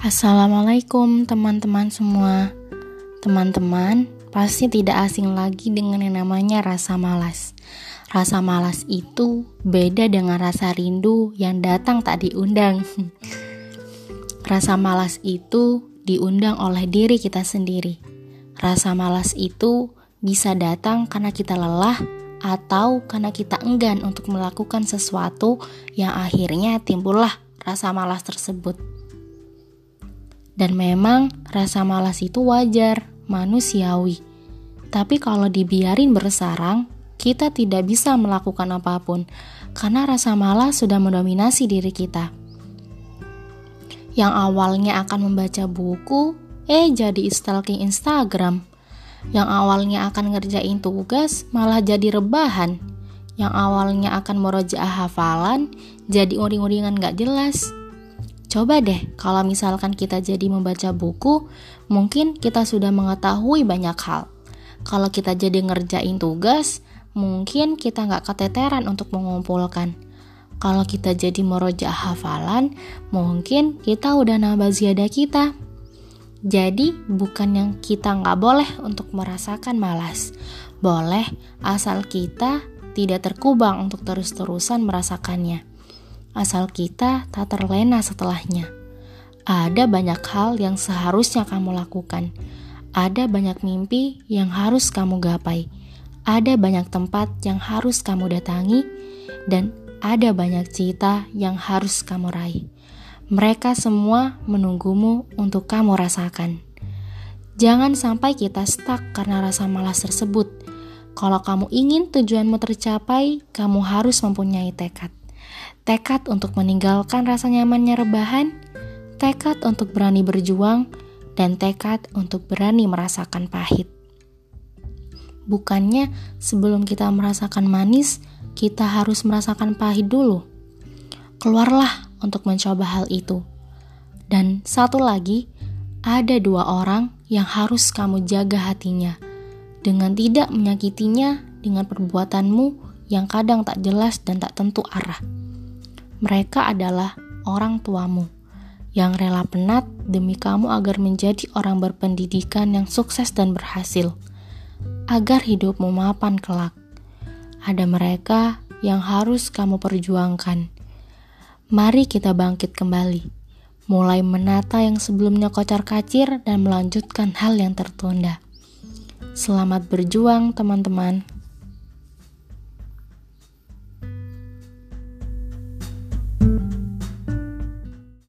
Assalamualaikum teman-teman semua. Teman-teman pasti tidak asing lagi dengan yang namanya rasa malas. Rasa malas itu beda dengan rasa rindu yang datang tak diundang. Rasa malas itu diundang oleh diri kita sendiri. Rasa malas itu bisa datang karena kita lelah atau karena kita enggan untuk melakukan sesuatu yang akhirnya timbullah rasa malas tersebut. Dan memang rasa malas itu wajar, manusiawi. Tapi kalau dibiarin bersarang, kita tidak bisa melakukan apa pun karena rasa malas sudah mendominasi diri kita. Yang awalnya akan membaca buku, eh jadi stalking Instagram. Yang awalnya akan ngerjain tugas, malah jadi rebahan. Yang awalnya akan merojaah hafalan, jadi uring-uringan gak jelas Coba deh, kalau misalkan kita jadi membaca buku, mungkin kita sudah mengetahui banyak hal. Kalau kita jadi ngerjain tugas, mungkin kita nggak keteteran untuk mengumpulkan. Kalau kita jadi meroja hafalan, mungkin kita udah nambah ziyadah kita. Jadi, bukan yang kita nggak boleh untuk merasakan malas. Boleh, asal kita tidak terkubang untuk terus-terusan merasakannya asal kita tak terlena setelahnya. Ada banyak hal yang seharusnya kamu lakukan. Ada banyak mimpi yang harus kamu gapai. Ada banyak tempat yang harus kamu datangi dan ada banyak cita yang harus kamu raih. Mereka semua menunggumu untuk kamu rasakan. Jangan sampai kita stuck karena rasa malas tersebut. Kalau kamu ingin tujuanmu tercapai, kamu harus mempunyai tekad tekad untuk meninggalkan rasa nyamannya rebahan, tekad untuk berani berjuang, dan tekad untuk berani merasakan pahit. Bukannya sebelum kita merasakan manis, kita harus merasakan pahit dulu. Keluarlah untuk mencoba hal itu. Dan satu lagi, ada dua orang yang harus kamu jaga hatinya dengan tidak menyakitinya dengan perbuatanmu yang kadang tak jelas dan tak tentu arah. Mereka adalah orang tuamu yang rela penat demi kamu agar menjadi orang berpendidikan yang sukses dan berhasil, agar hidupmu mapan kelak. Ada mereka yang harus kamu perjuangkan. Mari kita bangkit kembali, mulai menata yang sebelumnya kocar-kacir dan melanjutkan hal yang tertunda. Selamat berjuang, teman-teman.